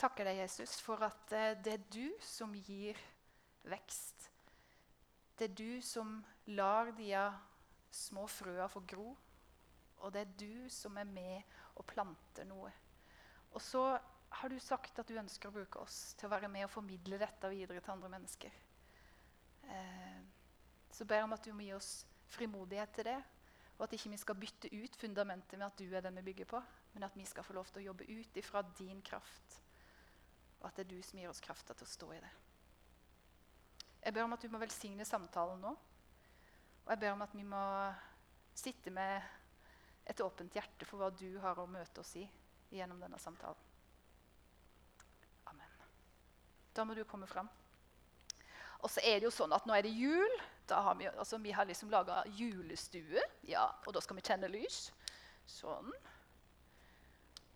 takker deg, Jesus, for at eh, det er du som gir vekst. Det er du som lar de små frøa få gro. Og det er du som er med og planter noe. Og så har du sagt at du ønsker å bruke oss til å være med og formidle dette videre til andre mennesker. Eh, så ber jeg om at du må gi oss frimodighet til det. Og at ikke vi skal bytte ut fundamentet med at du er den vi bygger på, men at vi skal få lov til å jobbe ut ifra din kraft. Og at det er du som gir oss krafta til å stå i det. Jeg ber om at du må velsigne samtalen nå. Og jeg ber om at vi må sitte med et åpent hjerte for hva du har å møte oss i gjennom denne samtalen. Amen. Da må du komme fram. Og så er det jo sånn at nå er det jul. Har vi, altså, vi, har liksom laga julestue, ja, og da skal vi tenne lys. Sånn.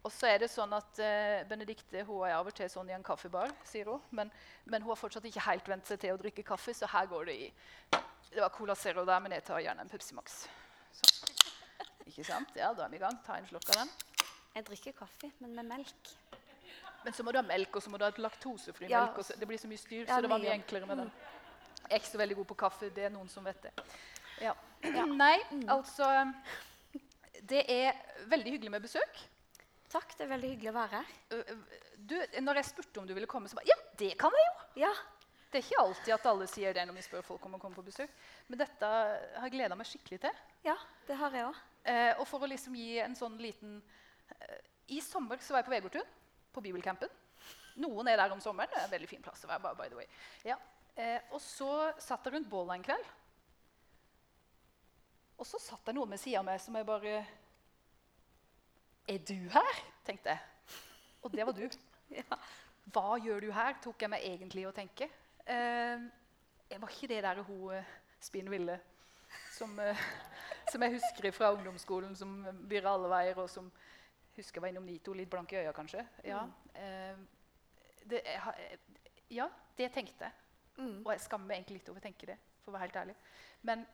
Og så er det sånn at uh, Benedikte hun er av og til sånn i en kaffebar, sier hun. Men, men, hun har fortsatt ikke helt vent seg til å drikke kaffe, så her går det i Det var Cola Zero der, men jeg tar gjerne en Pepsi Max. Sånn. Ikke sant? Ja, da er vi i gang. Ta en slurk av den. Jeg drikker kaffe, men med melk. Men så må du ha melk, og så må du ha et laktosefri ja. melk. Så, det blir så mye styr, ja, så det var mye enklere med den. Jeg er ikke så veldig god på kaffe. Det er noen som vet det. Ja. Nei, altså Det er veldig hyggelig med besøk. Takk. Det er veldig hyggelig å være her. Du, når jeg spurte om du ville komme, så bare Ja, det kan jeg jo! Ja. Det er ikke alltid at alle sier det når vi spør folk om å komme på besøk. Men dette har jeg gleda meg skikkelig til. Ja, det har jeg også. Eh, og for å liksom gi en sånn liten eh, I sommer så var jeg på Vegårtun på bibelcampen. Noen er der om sommeren. Det er en veldig fin plass å være. by the way. Ja. Eh, og så satt jeg rundt bålet en kveld. Og så satt det noen ved sida av meg som jeg bare Er du her? tenkte jeg. Og det var du. ja. Hva gjør du her? tok jeg meg egentlig å tenke. Eh, jeg var ikke det der hun eh, Spinn Ville som, eh, som, jeg husker fra ungdomsskolen, som byr alle veier, og som Husker jeg var innom Nito, litt blank i øya kanskje. Ja, mm. det, jeg, ja, det tenkte jeg. Mm. Og jeg skammer meg egentlig litt over å tenke det. for å være helt ærlig. Men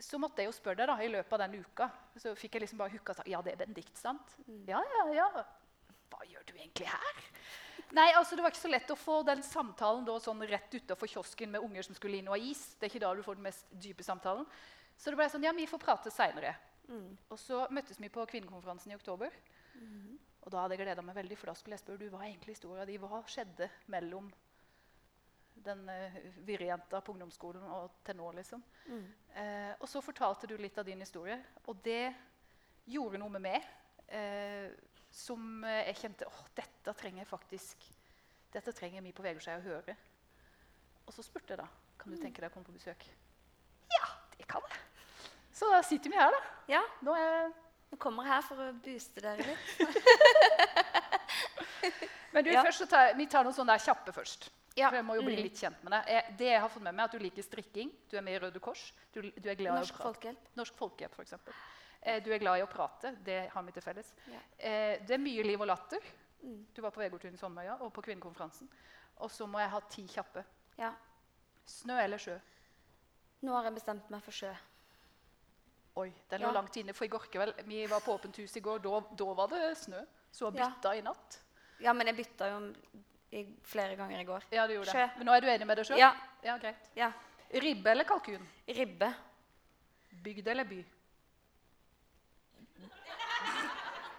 så måtte jeg jo spørre deg da, i løpet av den uka. Så fikk jeg liksom bare hooka Ja, det er Benedikt, sant? Mm. Ja, ja, ja. Hva gjør du egentlig her? Nei, altså Det var ikke så lett å få den samtalen da, sånn rett utafor kiosken med unger som skulle inn og ha is. Det er ikke da du får den mest dype samtalen. Så det ble sånn Ja, vi får prate seinere. Mm. Og så møttes vi på kvinnekonferansen i oktober. Mm. Og da hadde jeg gleda meg veldig, for da skulle jeg spørre du, hva er egentlig historia di. Hva skjedde mellom den uh, virrejenta på ungdomsskolen og til nå? liksom. Mm. Uh, og så fortalte du litt av din historie, og det gjorde noe med meg. Uh, som jeg kjente åh, dette trenger jeg faktisk dette trenger vi på Vegårshei å høre. Og så spurte jeg da kan du mm. tenke deg å komme på besøk. Ja, det kan jeg. Så da sitter vi her, da. Ja. Nå, er... vi kommer her for å booste dere litt. Men du, ja. tar, vi tar noen sånne kjappe først. Ja. For jeg må jo bli mm. litt kjent med deg. Jeg, det jeg har fått med meg, er at du liker strikking. Du er med i Røde Kors. Du, du er glad Norsk Folkehjelp. Norsk Folkehjelp, for eksempel. Eh, du er glad i å prate. Det har vi til felles. Ja. Eh, det er mye liv og latter. Mm. Du var på Vegårtun i Sommerøya og på kvinnekonferansen. Og så må jeg ha ti kjappe. Ja. Snø eller sjø? Nå har jeg bestemt meg for sjø. Oi, den lå ja. langt inne. For i går kveld, Vi var på åpent hus i går. Da, da var det snø. Så bytta ja. i natt. Ja, men jeg bytta jo i, flere ganger i går. Ja, du gjorde Sjø. det. Men nå er du enig med deg sjøl? Ja. ja. Greit. Ja. Ribbe eller kalkun? Ribbe. Bygd eller by?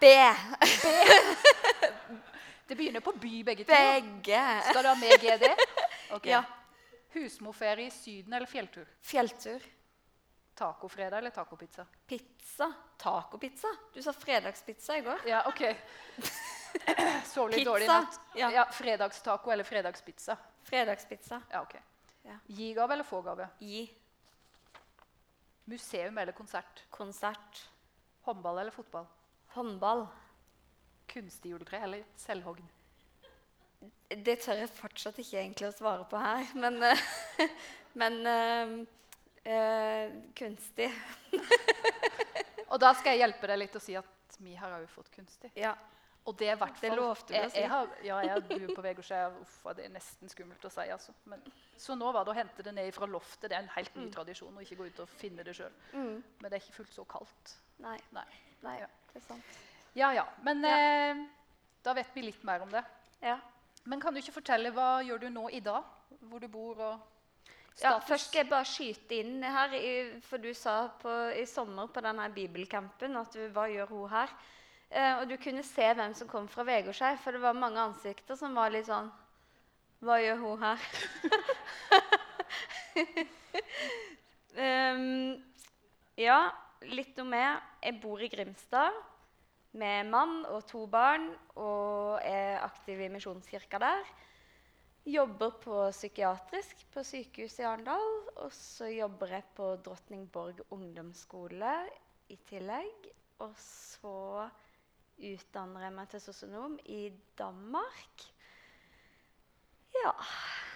B. B. det begynner på by, begge to. Begge. Skal du ha med GD? Okay. Ja. Husmorferie i Syden eller fjelltur? Fjelltur. Tacofredag eller tacopizza? Pizza. Tacopizza? Du sa fredagspizza i går. Ja, ok. Sov litt dårlig i natt. Ja. ja. Fredagstaco eller fredagspizza? Fredagspizza. Ja, ok. Ja. Gi-gave eller få-gave? Gi. Museum eller konsert? Konsert. Håndball eller fotball? Håndball. Kunstig juletre eller selvhogd? Det tør jeg fortsatt ikke egentlig å svare på her, men, eh, men øh, øh, kunstig. og da skal jeg hjelpe deg litt og si at vi har òg fått kunstig. Ja. Og det er hvert Det lovte du å si. Jeg, har, ja, jeg bor på Vegårskjær. Det er nesten skummelt å si. Altså. Men, så nå var det å hente det ned fra loftet. Det er en helt ny mm. tradisjon å ikke gå ut og finne det sjøl. Mm. Men det er ikke fullt så kaldt. Nei. Nei. Nei ja. Det er sant. Ja, ja. Men ja. Eh, da vet vi litt mer om det. Ja. Men kan du ikke fortelle hva gjør du nå i dag? Hvor du bor og Ja, først skal jeg bare skyte inn her, for du sa på, i sommer på denne bibelcampen at du, hva gjør hun her? Eh, og du kunne se hvem som kom fra Vegårshei, for det var mange ansikter som var litt sånn Hva gjør hun her? um, ja, litt om meg. Jeg bor i Grimstad med mann og to barn og er aktiv i Misjonskirka der. Jobber på psykiatrisk på sykehuset i Arendal. Og så jobber jeg på Drottningborg ungdomsskole i tillegg. Og så utdanner jeg meg til sosionom i Danmark. Ja.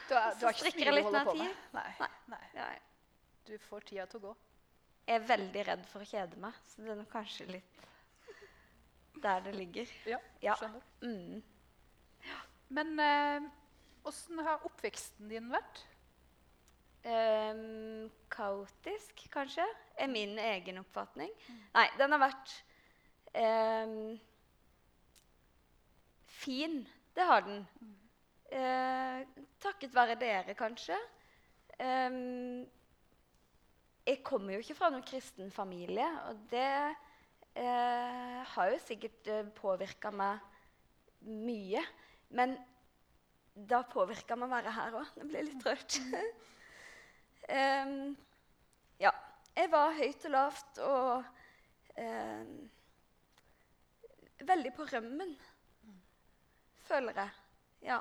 Du, er, du har ikke så mye jeg holde på med? tid. Nei. Nei. Nei. Du får tida til å gå. Jeg er veldig redd for å kjede meg, så det er kanskje litt der det ligger. Ja, Ja. skjønner. Mm. Men eh, har oppveksten din vært? Um, kaotisk, kanskje, er min egen oppfatning. Nei, den har vært ehm, fin. Det har den. Eh, takket være dere, kanskje. Eh, jeg kommer jo ikke fra noen kristen familie, og det eh, har jo sikkert uh, påvirka meg mye. Men da påvirka meg å være her òg. Det blir litt rørt. Em, ja. Jeg var høyt og lavt og veldig på rømmen, føler jeg. Ja.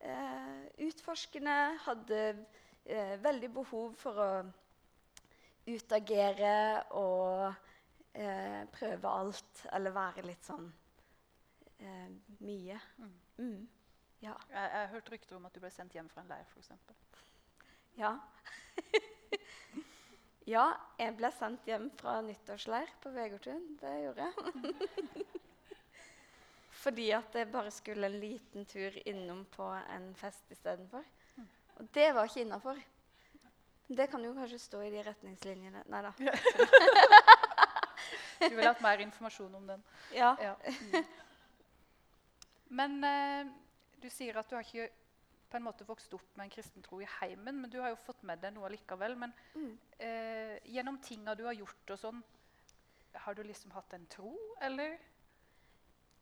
Eh, utforskende, hadde eh, veldig behov for å utagere og eh, prøve alt, eller være litt sånn eh, mye. Mm. Ja. Jeg, jeg har hørt rykter om at du ble sendt hjem fra en leir, f.eks. Ja. ja, jeg ble sendt hjem fra nyttårsleir på Vegårtun. Det gjorde jeg. Fordi at jeg bare skulle en liten tur innom på en fest istedenfor. Og det var ikke innafor. Det kan jo kanskje stå i de retningslinjene Nei da. Du ville hatt mer informasjon om den. Ja. Ja. Mm. Men eh, du sier at du har ikke på en måte vokst opp med en kristen tro i heimen, men du har jo fått med deg noe likevel. Men Mm. eh, gjennom tinga du har gjort og sånn, har du liksom hatt en tro, eller?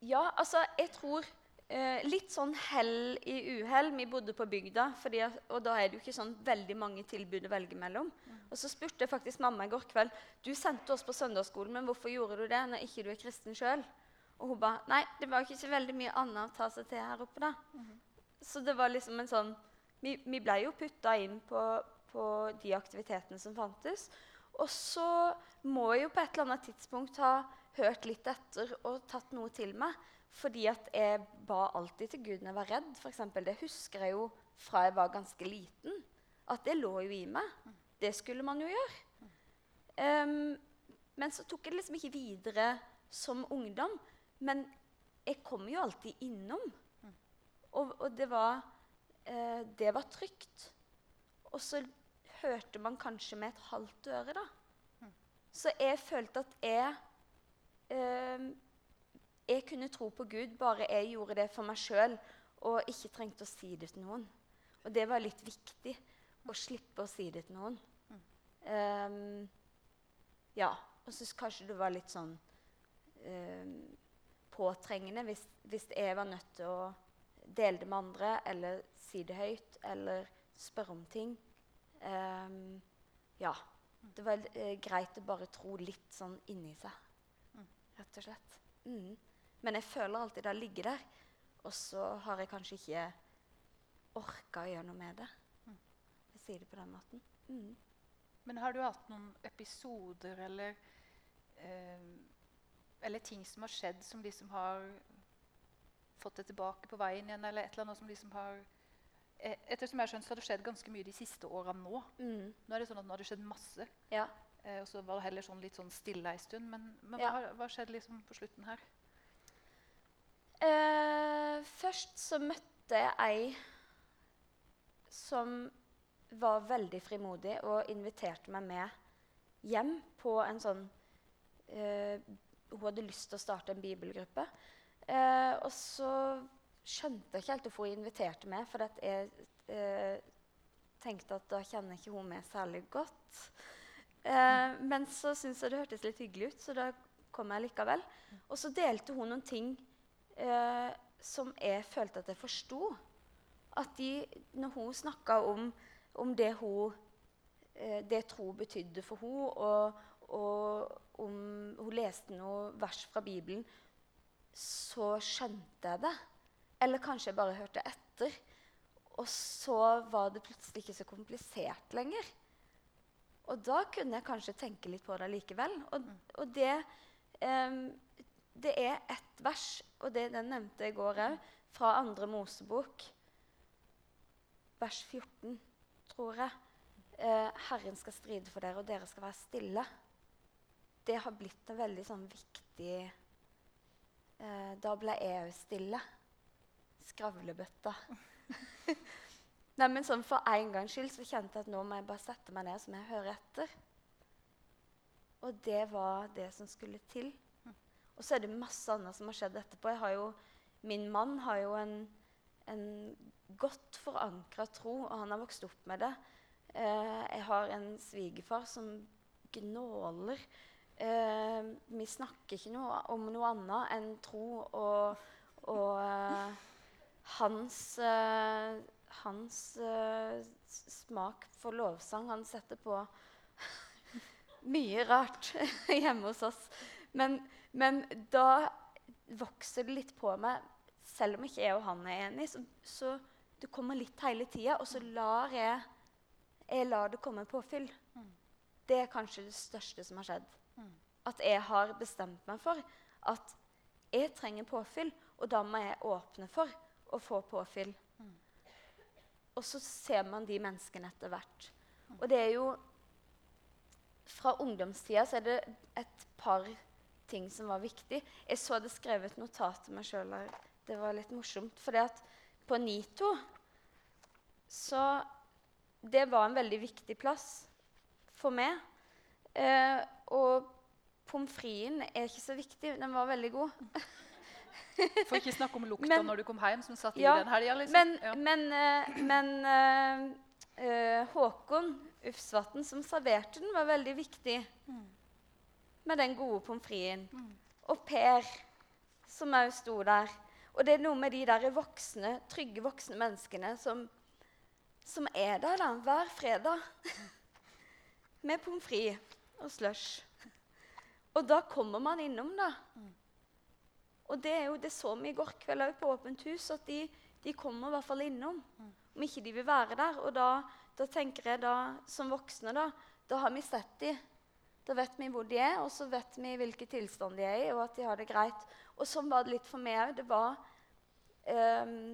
Ja, altså, jeg tror eh, Litt sånn hell i uhell. Vi bodde på bygda, fordi, og da er det jo ikke sånn veldig mange tilbud å velge mellom. Og så spurte jeg faktisk mamma i går kveld du sendte oss på søndagsskolen, men hvorfor gjorde du det når ikke du er kristen sjøl. Og hun ba nei, det var ikke så veldig mye annet å ta seg til her oppe. da. Så det var liksom en sånn Vi, vi ble jo putta inn på, på de aktivitetene som fantes. Og så må jeg jo på et eller annet tidspunkt ha hørt litt etter og tatt noe til meg. Fordi at jeg ba alltid til Gud når jeg var redd. For eksempel, det husker jeg jo fra jeg var ganske liten. At det lå jo i meg. Det skulle man jo gjøre. Um, men så tok jeg det liksom ikke videre som ungdom. Men jeg kom jo alltid innom. Og, og det, var, eh, det var trygt. Og så hørte man kanskje med et halvt øre, da. Så jeg følte at jeg eh, Jeg kunne tro på Gud bare jeg gjorde det for meg sjøl og ikke trengte å si det til noen. Og det var litt viktig å slippe å si det til noen. Um, ja. Og så kanskje det var litt sånn um, påtrengende hvis, hvis jeg var nødt til å dele det med andre eller si det høyt eller spørre om ting. Um, ja. Det var uh, greit å bare tro litt sånn inni seg, rett og slett. Mm. Men jeg føler alltid det ligger der. Og så har jeg kanskje ikke orka å gjøre noe med det. Jeg sier det på den måten. Mm. Men har du hatt noen episoder eller eh, Eller ting som har skjedd, som liksom har fått det tilbake på veien igjen, eller et eller annet som liksom har eh, Etter som jeg har skjønt, så har det skjedd ganske mye de siste årene nå. Mm. Nå er det sånn at nå har det skjedd masse. Ja. Eh, og så var det heller sånn litt sånn stille ei stund. Men, men Ja. hva, hva skjedde liksom på slutten her? Eh, først så møtte jeg ei som var veldig frimodig og inviterte meg med hjem på en sånn eh, Hun hadde lyst til å starte en bibelgruppe. Eh, og så skjønte jeg ikke helt hvorfor hun inviterte meg. For at jeg eh, tenkte at da kjenner ikke hun meg særlig godt. Eh, men så syntes jeg det hørtes litt hyggelig ut, så da kom jeg likevel. Og så delte hun noen ting eh, som jeg følte at jeg forsto. At de, når hun snakka om, om, det hun eh, det tro betydde for henne, og, og om hun leste noe vers fra Bibelen, så skjønte jeg det. Eller kanskje jeg bare hørte etter. Og så var det plutselig ikke så komplisert lenger. Og da kunne jeg kanskje tenke litt på det likevel. Og, og det, um, det er ett vers, og det den nevnte i går òg, fra andre Mosebok, vers 14, tror jeg. Uh, Herren skal stride for dere, og dere skal være stille. Det har blitt en veldig sånn viktig uh, Da ble jeg òg stille skravlebøtta. Nei, sånn For en gangs skyld så kjente jeg at nå må jeg bare sette meg ned så må jeg høre etter. Og det var det som skulle til. Og så er det masse annet som har skjedd etterpå. Jo, min mann har jo en, en godt forankra tro, og han har vokst opp med det. Eh, jeg har en svigerfar som gnåler. Eh, vi snakker ikke noe om noe annet enn tro og, og eh, hans, uh, hans uh, smak for lovsang Han setter på mye rart hjemme hos oss. Men, men, da vokser det litt på meg, selv om ikke jeg og han er enige. Så, så det kommer litt hele tida, og så lar jeg, jeg lar det komme påfyll. Mm. Det er kanskje det største som har skjedd. Mm. At jeg har bestemt meg for at jeg trenger påfyll, og da må jeg åpne for å få påfyll. Mm. Og så ser man de menneskene etter hvert. Og det er jo Fra ungdomstida så er det et par ting som var viktig. Jeg så det skrevet et notat til meg sjøl her. Det var litt morsomt. For på NITO så Det var en veldig viktig plass for meg. Eh, og pommes fritesen er ikke så viktig. Den var veldig god. For ikke snakke om lukta når du kom hjem, som satt ja, i den helga. Liksom. Men, ja. men, uh, men uh, Håkon Ufsvatn, som serverte den, var veldig viktig mm. med den gode pommes fritesen. Mm. Og Per, som òg sto der. Og det er noe med de der voksne, trygge voksne menneskene som, som er der da, hver fredag med pommes frites og slush. Og da kommer man innom, da. Mm. Og det er jo det så vi i går kveld òg på Åpent hus, at de, de, kommer i hvert fall innom. Om ikke de vil være der. Og da, da tenker jeg da, som voksne, da, da har vi sett dem. Da vet vi hvor de er, og så vet vi hvilken tilstand de er i, og at de har det greit. Og sånn var det litt for meg òg. Det var um,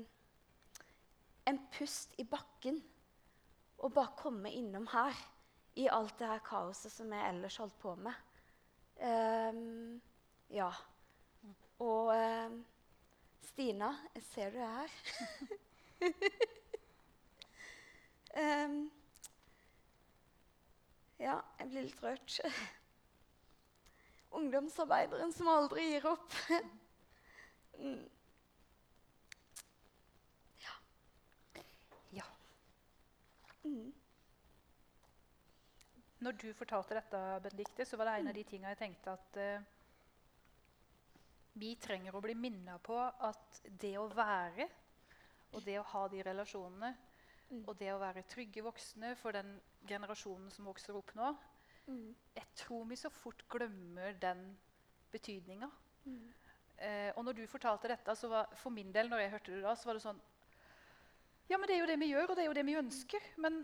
en pust i bakken å bare komme innom her i alt det her kaoset som jeg ellers holdt på med. Um, ja. Og eh, Stina, jeg ser du er her. um, ja, jeg blir litt rørt. Ungdomsarbeideren som aldri gir opp. mm. Ja. ja. Mm. Når du fortalte dette, Benedicte, så var det en av de tingene jeg tenkte at uh, vi trenger å bli minna på at det å være og det å ha de relasjonene mm. og det å være trygge voksne for den generasjonen som vokser opp nå mm. Jeg tror vi så fort glemmer den betydninga. Mm. Eh, og når du fortalte dette, så var for min del, når jeg hørte det da, så var det sånn Ja, men det er jo det vi gjør, og det er jo det vi ønsker. Men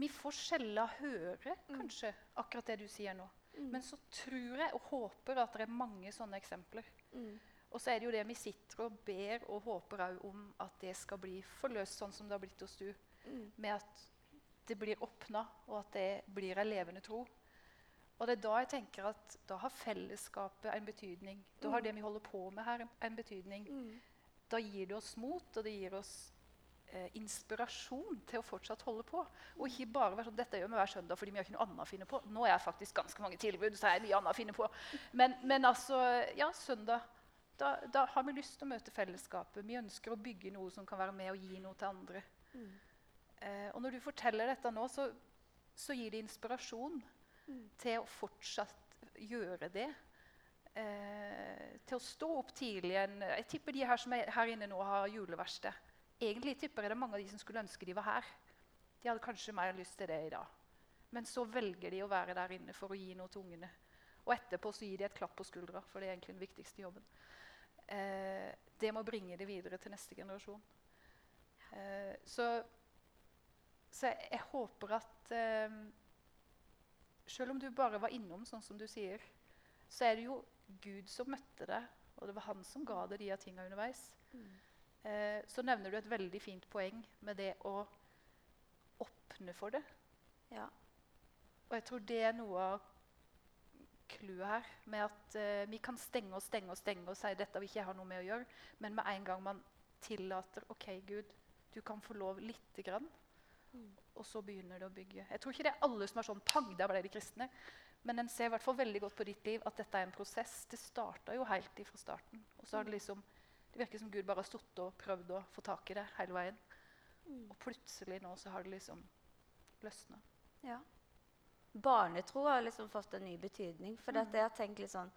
vi får sjelden høre mm. kanskje akkurat det du sier nå. Mm. Men så tror jeg og håper at det er mange sånne eksempler. Mm. Og så er det jo det vi sitter og ber og håper om at det skal bli forløst sånn som det har blitt hos du. Mm. Med at det blir åpna, og at det blir en levende tro. Og det er da jeg tenker at da har fellesskapet en betydning. Da har mm. det vi holder på med her, en betydning. Mm. Da gir det oss mot, og det gir oss inspirasjon til å fortsatt holde på. Og ikke bare være sånn, dette gjør vi hver søndag fordi vi har ikke noe annet å finne på. Nå er jeg faktisk ganske mange tilbud, så er det mye annet å finne på. Men, men altså, ja, søndag da, da har vi lyst til å møte fellesskapet. Vi ønsker å bygge noe som kan være med og gi noe til andre. Mm. Eh, og når du forteller dette nå, så, så gir det inspirasjon Mm. til å fortsatt gjøre det. Eh, til å stå opp tidlig. Jeg tipper de her som er her inne nå, har juleverksted. Egentlig tipper jeg det er mange av de som skulle ønske de var her. De hadde kanskje mer lyst til det i dag. Men så velger de å være der inne for å gi noe til ungene. Og etterpå så gir de et klapp på skuldra, for det er egentlig den viktigste jobben. Eh, det må bringe det videre til neste generasjon. Eh, så, så jeg, håper at eh, selv om du bare var innom, sånn som du sier, så er det jo Gud som møtte deg, og det var han som ga deg de tinga underveis. Mm. Eh, så nevner du et veldig fint poeng med det å åpne for det. Ja. Og jeg tror det er noe av clouet her. Med at eh, vi kan stenge og stenge og stenge og si dette vil ikke har ha noe med å gjøre. Men med en gang man tillater OK, Gud, du kan få lov lite grann. Mm. Og så begynner det å bygge. Jeg tror ikke det er alle som er sånn pang, der ble de kristne. Men en ser i hvert fall veldig godt på ditt liv at dette er en prosess. Det starta jo helt ifra starten. Og så har det liksom Det virker som Gud bare har stått og prøvd å få tak i det hele veien. Mm. Og plutselig nå så har det liksom løsna. Ja. Barnetro har liksom fått en ny betydning. For Mm. at jeg har tenkt litt sånn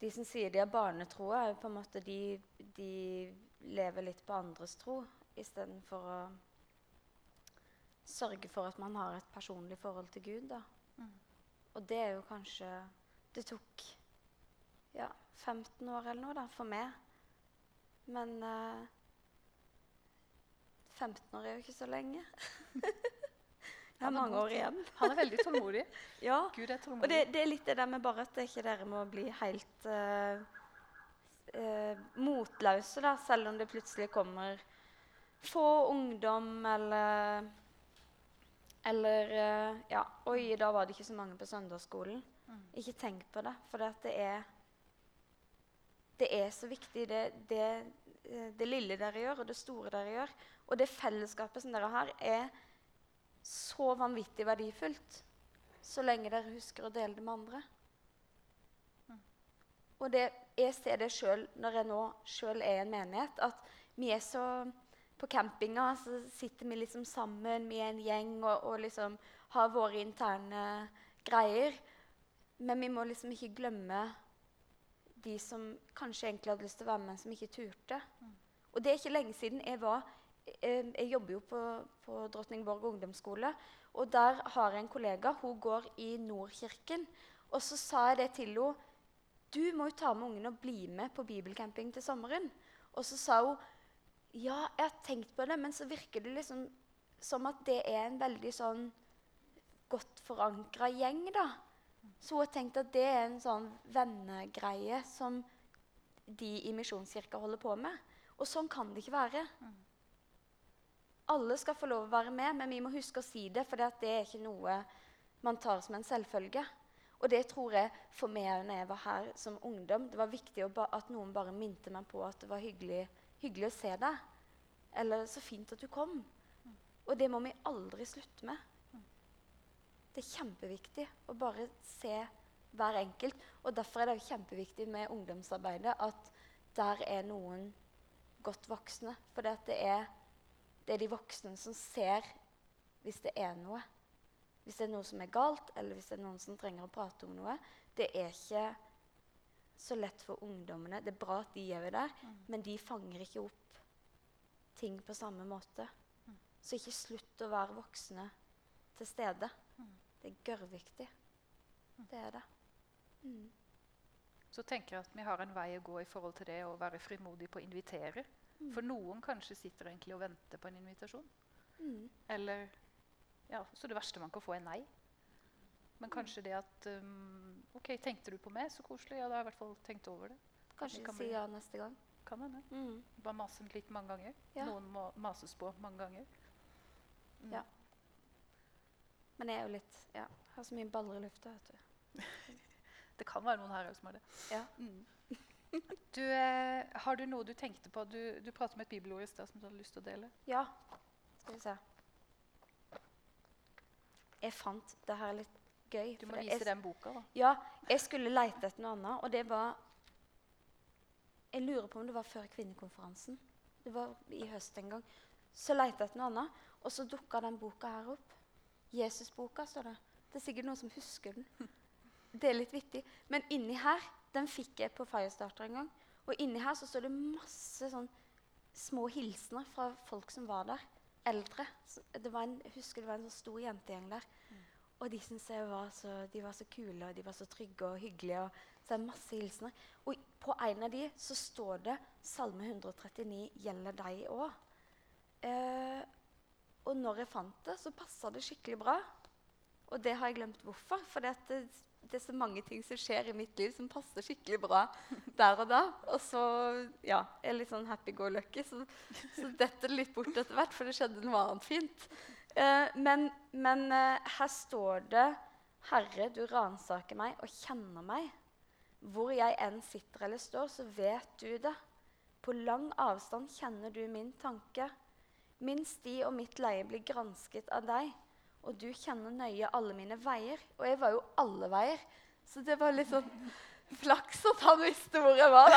De som sier de har barnetro, er jo på en måte de, de lever litt på andres tro istedenfor å sørge for at man har et personlig forhold til Gud. da. Mm. Og det er jo kanskje Det tok ja, 15 år eller noe da, for meg. Men uh, 15 år er jo ikke så lenge. Jeg har mange år igjen. Han er veldig tålmodig. Ja, Gud er og tålmodig. det, det er litt det der med bare at ikke dere må bli helt uh, eh, motløse, da, selv om det plutselig kommer få ungdom eller Eller eh, Ja, oi, da var det ikke så mange på søndagsskolen. Mm. Ikke tenk på det, for det, det er Det er så viktig, det, det, eh, det lille dere gjør, og det store dere gjør. Og det fellesskapet som dere har, er så vanvittig verdifullt så lenge dere husker å dele det med andre. Mm. Og det, jeg ser det sjøl når jeg nå sjøl er i en menighet, at vi er så På campinga så sitter vi liksom sammen, vi er en gjeng og, og liksom har våre interne greier. Men vi må liksom ikke glemme de som kanskje egentlig hadde lyst til å være med, men som ikke turte. Mm. Og det er ikke lenge siden jeg var Jeg, Jeg jobber jo på, på Drottningborg ungdomsskole. Og der har jeg en kollega. Hun går i Nordkirken. Og så sa jeg det til henne. Du må jo ta med ungene og bli med på bibelcamping til sommeren. Og så sa hun ja, jeg har tenkt på det, men så virker det liksom som at det er en veldig sånn godt forankra gjeng, da. Så hun har tenkt at det er en sånn vennegreie som de i Misjonskirka holder på med. Og sånn kan det ikke være. Alle skal få lov å være med, men vi må huske å si det, for det er ikke noe man tar som en selvfølge. Og det tror jeg for meg når jeg var her som ungdom. Det var viktig at noen bare minte meg på at det var hyggelig, hyggelig å se deg. Eller 'så fint at du kom'. Og det må vi aldri slutte med. Det er kjempeviktig å bare se hver enkelt. Og derfor er det kjempeviktig med ungdomsarbeidet at der er noen godt voksne. For det, er, det er de voksne som ser hvis det er noe. Hvis det er noe som er galt, eller hvis det er noen som trenger å prate om noe. Det er ikke så lett for ungdommene. Det er bra at de er der, Mm. men de fanger ikke opp ting på samme måte. Mm. Så ikke slutt å være voksne til stede. Mm. Det er gørrviktig. Det er det. Mm. Så tenker jeg at vi har en vei å gå i forhold til det å være frimodig på å invitere. Mm. For noen kanskje sitter egentlig og venter på en invitasjon. Mm. Eller ja, Så det verste man kan få, er nei. Men kanskje det at um, OK, tenkte du på meg? Så koselig. Ja, da har jeg i hvert fall tenkt over det. Kanskje kan si ja neste gang. Kan hende. Mm. Bare mase litt mange ganger. Ja. Noen må mases på mange ganger. Mm. Ja. Men jeg er jo litt Ja, har så mye baller i lufta, vet du. Det kan være noen her òg som har det. Ja. Mm. Du, eh, har du noe du tenkte på? Du, du pratet med et bibelord i stad som du hadde lyst til å dele. Ja. Skal vi se. Jeg fant det her litt gøy. Du må vise jeg, den boka. da. Ja, jeg skulle leite etter noe annet, og det var Jeg lurer på om det var før kvinnekonferansen. Det var i høst en gang. Så leita jeg etter noe annet, og så dukka den boka her opp. Jesusboka, står det. Det er sikkert noen som husker den. Det er litt vittig. Men inni her den fikk jeg på Firestarter en gang. Og inni her så står det masse sånn små hilsener fra folk som var der. Eldre. det var en, jeg husker det var en så stor jentegjeng der. Og de syntes jeg var så, de var så kule og de var så trygge og hyggelige. Og så er masse hilsener. Og på en av de så står det Salme 139 gjelder deg òg. Og når jeg fant det, så passa det skikkelig bra. Og det har jeg glemt hvorfor. For det, det, er så mange ting som skjer i mitt liv som passer skikkelig bra der og da. Og så ja, jeg er litt sånn happy go lucky, så, så detter det litt bort etter hvert, for det skjedde noe annet fint. Eh, men, men eh, her står det Herre, du ransaker meg og kjenner meg. Hvor jeg enn sitter eller står, så vet du det. På lang avstand kjenner du min tanke. Min sti og mitt leie blir gransket av deg, og du kjenner nøye alle mine veier. Og jeg var jo alle veier, så det var litt sånn flaks at han visste hvor jeg var.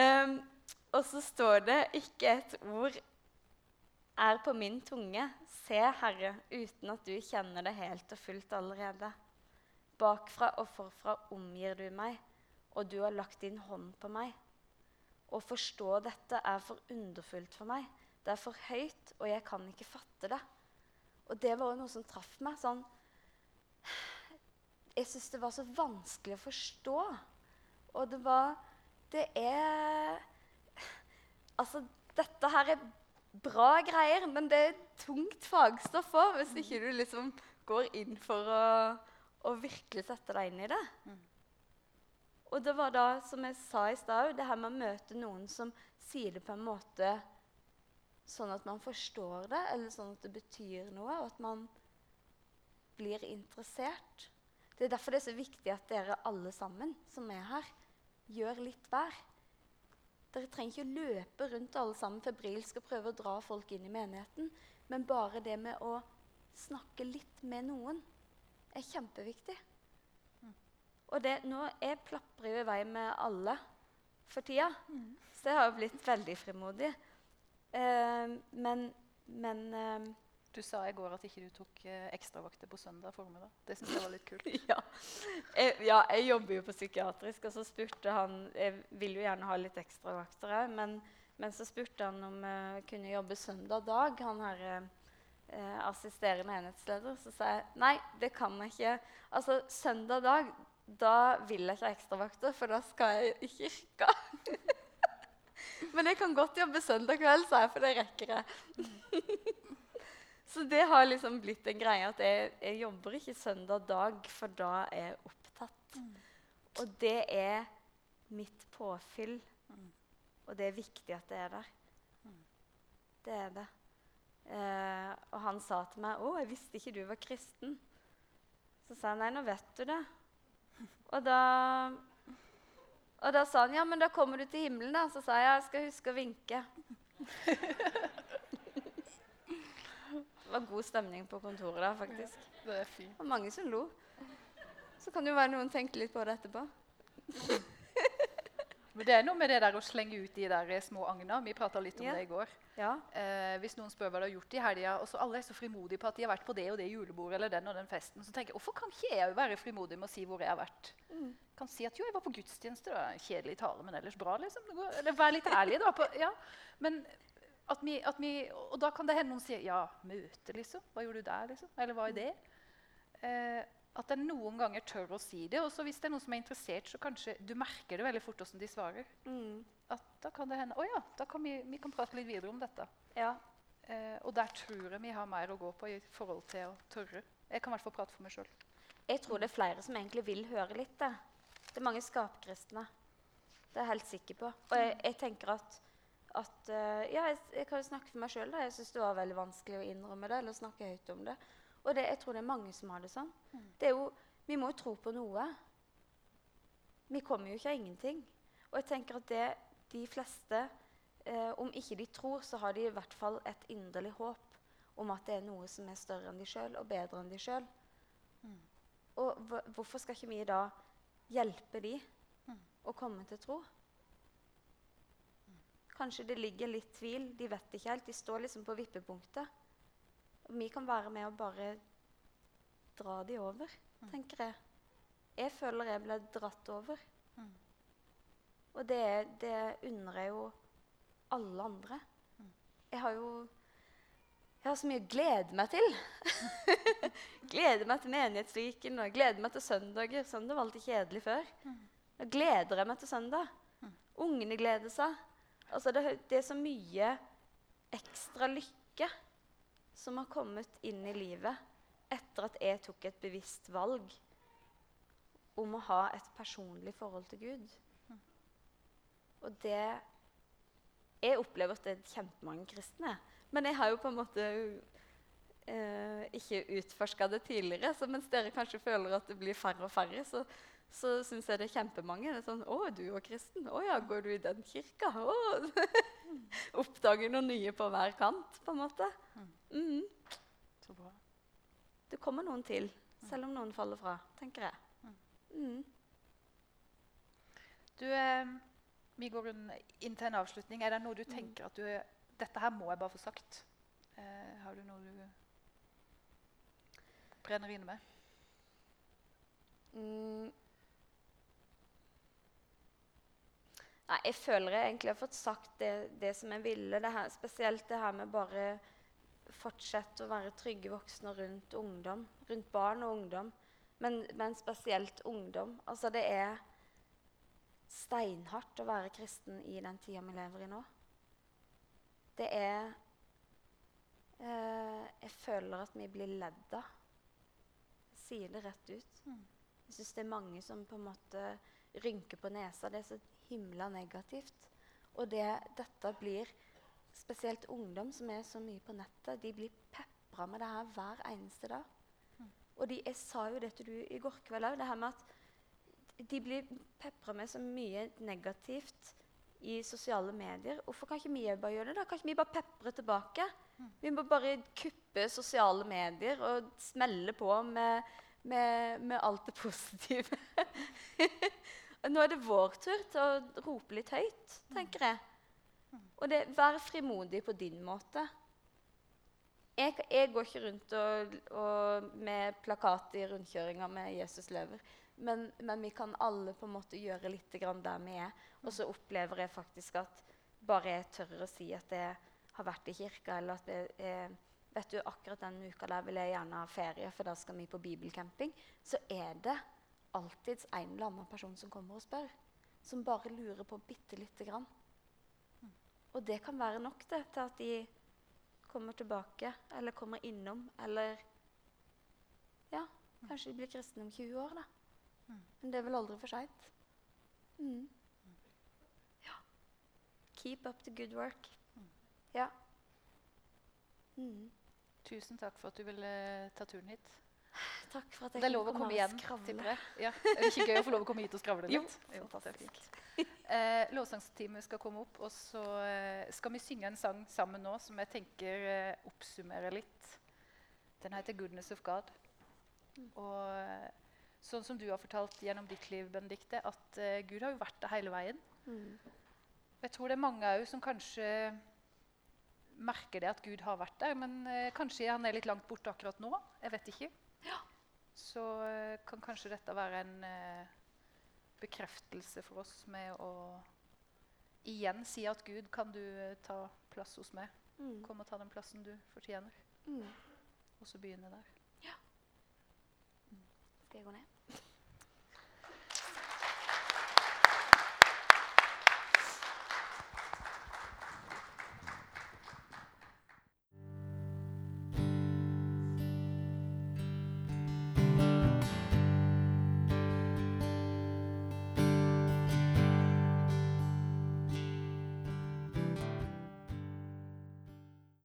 um, og så står det ikke et ord er på min tunge. Se, Herre, uten at du kjenner det helt og fullt allerede. Bakfra og forfra omgir du meg, og du har lagt din hånd på meg. Å forstå dette er for underfullt for meg. Det er for høyt, og jeg kan ikke fatte det. Og det var jo noe som traff meg. sånn, Jeg syns det var så vanskelig å forstå. Og det var Det er Altså, dette her er bra greier, men det er tungt fagstoff òg hvis ikke du liksom går inn for å å virkelig sette deg inn i det. Og det var da, som jeg sa i stad, det her med å møte noen som sier det på en måte sånn at man forstår det, eller sånn at det betyr noe, og at man blir interessert. Det er derfor det er så viktig at dere alle sammen som er her, gjør litt hver. Dere trenger ikke å løpe rundt alle sammen febrilsk og prøve å dra folk inn i menigheten, men bare det med å snakke litt med noen er kjempeviktig. Og det, nå Jeg plaprer jo i vei med alle for tida, mm. så jeg har jo blitt veldig frimodig. Uh, men, men uh, Du sa i går at ikke du tok uh, ekstravakter på søndag formiddag. Det syns jeg var litt kult. ja. Jeg, ja. jeg, jobber jo på psykiatrisk, og så spurte han Jeg vil jo gjerne ha litt ekstravakter òg, men, men, så spurte han om jeg kunne jobbe søndag dag. han her, eh, assisterende enhetsleder, så sa jeg nei, det kan jeg ikke. Altså, Søndag dag da vil jeg ikke ha ekstravakter, for da skal jeg i kirka. Men jeg kan godt jobbe søndag kveld, sa jeg, for det rekker jeg. så det har liksom blitt en greie at jeg, jeg, jobber ikke søndag dag, for da er jeg opptatt. Mm. Og det er mitt påfyll. Mm. Og det er viktig at det er der. Mm. Det er det. Eh, og han sa til meg 'Å, jeg visste ikke du var kristen'. Så sa jeg 'Nei, nå vet du det'. Og da, og da sa han 'Ja, men da kommer du til himmelen', da. Så sa jeg 'Jeg skal huske å vinke'. det var god stemning på kontoret da, faktisk. Ja, det er fint. Og mange som lo. Så kan det jo være noen tenkte litt på det etterpå. Men det er noe med det der å slenge ut de der små agna. Vi prata litt om ja. det i går. Ja. Eh, hvis noen spør hva de har gjort i helga, og så alle er så frimodige på at de har vært på det og det julebordet eller den og den festen, så tenker jeg hvorfor kan ikke jeg være frimodig med å si hvor jeg har vært? Mm. Kan si at jo, jeg var på gudstjeneste. Da. kjedelig tale, men ellers bra. liksom. Eller vær litt ærlig, da. På, ja. Men at vi, at vi, og da kan det hende noen sier ja, møte, liksom. Hva gjorde du der, liksom? Eller hva er det? Eh, at jeg noen ganger tør å si det. Og så hvis det er noen som er interessert, så kanskje du merker det veldig fort hvordan de svarer. Mm. At da kan det hende Å ja, da kan vi, vi kan prate litt videre om dette. Ja. Eh, og der tror jeg vi har mer å gå på i forhold til å tørre. Jeg kan i hvert fall prate for meg sjøl. Jeg tror det er flere som egentlig vil høre litt. Det, det er mange skapkristne. Det er jeg helt sikker på. Og jeg, jeg tenker at, at uh, Ja, jeg, jeg, kan jo snakke for meg sjøl. Jeg syns det var veldig vanskelig å innrømme det eller snakke høyt om det. Og det, jeg tror det er mange som har det sånn. Mm. Det jo, vi må jo tro på noe. Vi kommer jo ikke av ingenting. Og jeg tenker at det, de fleste, eh, om ikke de tror, så har de i hvert fall et inderlig håp om at det er noe som er større enn de sjøl og bedre enn de sjøl. Mm. Og hvorfor skal ikke vi da hjelpe de? Mm. å komme til tro. Kanskje det ligger litt tvil. De vet ikke helt. De står liksom på vippepunktet. Og vi kan være med og bare dra de over, tenker jeg. Jeg føler jeg ble dratt over. Mm. Og det, det unner jeg jo alle andre. Jeg har jo jeg har så mye å glede meg til. gleder meg til menighetsviken og gleder meg til søndager. Søndag var alltid kjedelig før. Nå gleder jeg meg til søndag. Ungene gleder seg. Altså det, det er så mye ekstra lykke som har kommet inn i livet etter at jeg tok et bevisst valg om å ha et personlig forhold til Gud. Og det Jeg opplever at det er kjempemange kristne. Men jeg har jo på en måte eh, ikke utforska det tidligere. Så mens dere kanskje føler at det blir færre og færre, så, så syns jeg det er kjempemange. Det er sånn 'Å, du er kristen? Å ja, går du i den kirka?' Å. Oppdager noe nye på hver kant, på en måte. Mm. Så bra. Det kommer noen til, selv om noen faller fra, tenker jeg. Mm. Du, eh, vi går inn inn til en avslutning. Er det noe du tenker at du Dette her må jeg bare få sagt. Eh, har du noe du brenner inne med? Mm. Nei, jeg føler jeg egentlig har fått sagt det, det som jeg ville. Det her, spesielt det her med bare fortsette å være trygge voksne rundt ungdom. Rundt barn og ungdom. Men, men spesielt ungdom. Altså, det er steinhardt å være kristen i den tida vi lever i nå. Det er eh, Jeg føler at vi blir ledd av. Jeg sier det rett ut. Jeg syns det er mange som på en måte rynker på nesa. Det er så himla negativt. Og det, dette blir Spesielt ungdom som er så mye på nettet, de blir pepra med det her hver eneste dag. Og de, jeg sa jo det til du i går kveld òg, det her med at de blir pepra med så mye negativt i sosiale medier. Hvorfor kan ikke vi bare gjøre det? da? Kan ikke vi bare pepre tilbake? Vi må bare kuppe sosiale medier og smelle på med, med, med alt det positive. Nå er det vår tur til å rope litt høyt, tenker jeg. Og det, vær frimodig på din måte. Jeg, jeg går ikke rundt og, og med plakat i rundkjøringa med 'Jesus lever'. Men, men, vi kan alle på en måte gjøre litt der vi er. Og så opplever jeg faktisk at bare jeg tør å si at jeg har vært i kirka, eller at jeg, jeg, vet du, akkurat den uka der vil jeg gjerne ha ferie, for da skal vi på bibelcamping, så er det alltids en eller annen person som kommer og spør. Som bare lurer på bitte lite grann. Og det kan være nok det, til at de kommer tilbake, eller kommer innom, eller Ja, kanskje de blir kristne om 20 år, da. Men det er vel aldri for seint. Mm. Ja. Keep up the good work. Ja. Mm. Tusen takk for at du ville ta turen hit. Takk for at jeg Det er lov å komme igjen. tipper jeg. Ja. Er det ikke gøy å få lov å komme hit og skravle Jo, litt? er fantastisk. Eh, Lovsangsteamet skal komme opp, og så eh, skal vi synge en sang sammen nå som jeg tenker eh, oppsummerer litt. Den heter 'Goodness of God'. Og eh, sånn som du har fortalt gjennom ditt liv, Benedikte, at eh, Gud har jo vært der hele veien. Mm. Jeg tror det er mange òg som kanskje merker det at Gud har vært der, men eh, kanskje han er litt langt borte akkurat nå. Jeg vet ikke. Så eh, kan kanskje dette være en eh, bekreftelse for oss med å igjen si at Gud, kan du eh, ta plass hos meg? Mm. Kom og ta den plassen du fortjener. Mm. Og så begynne der. Ja. Skal jeg gå ned?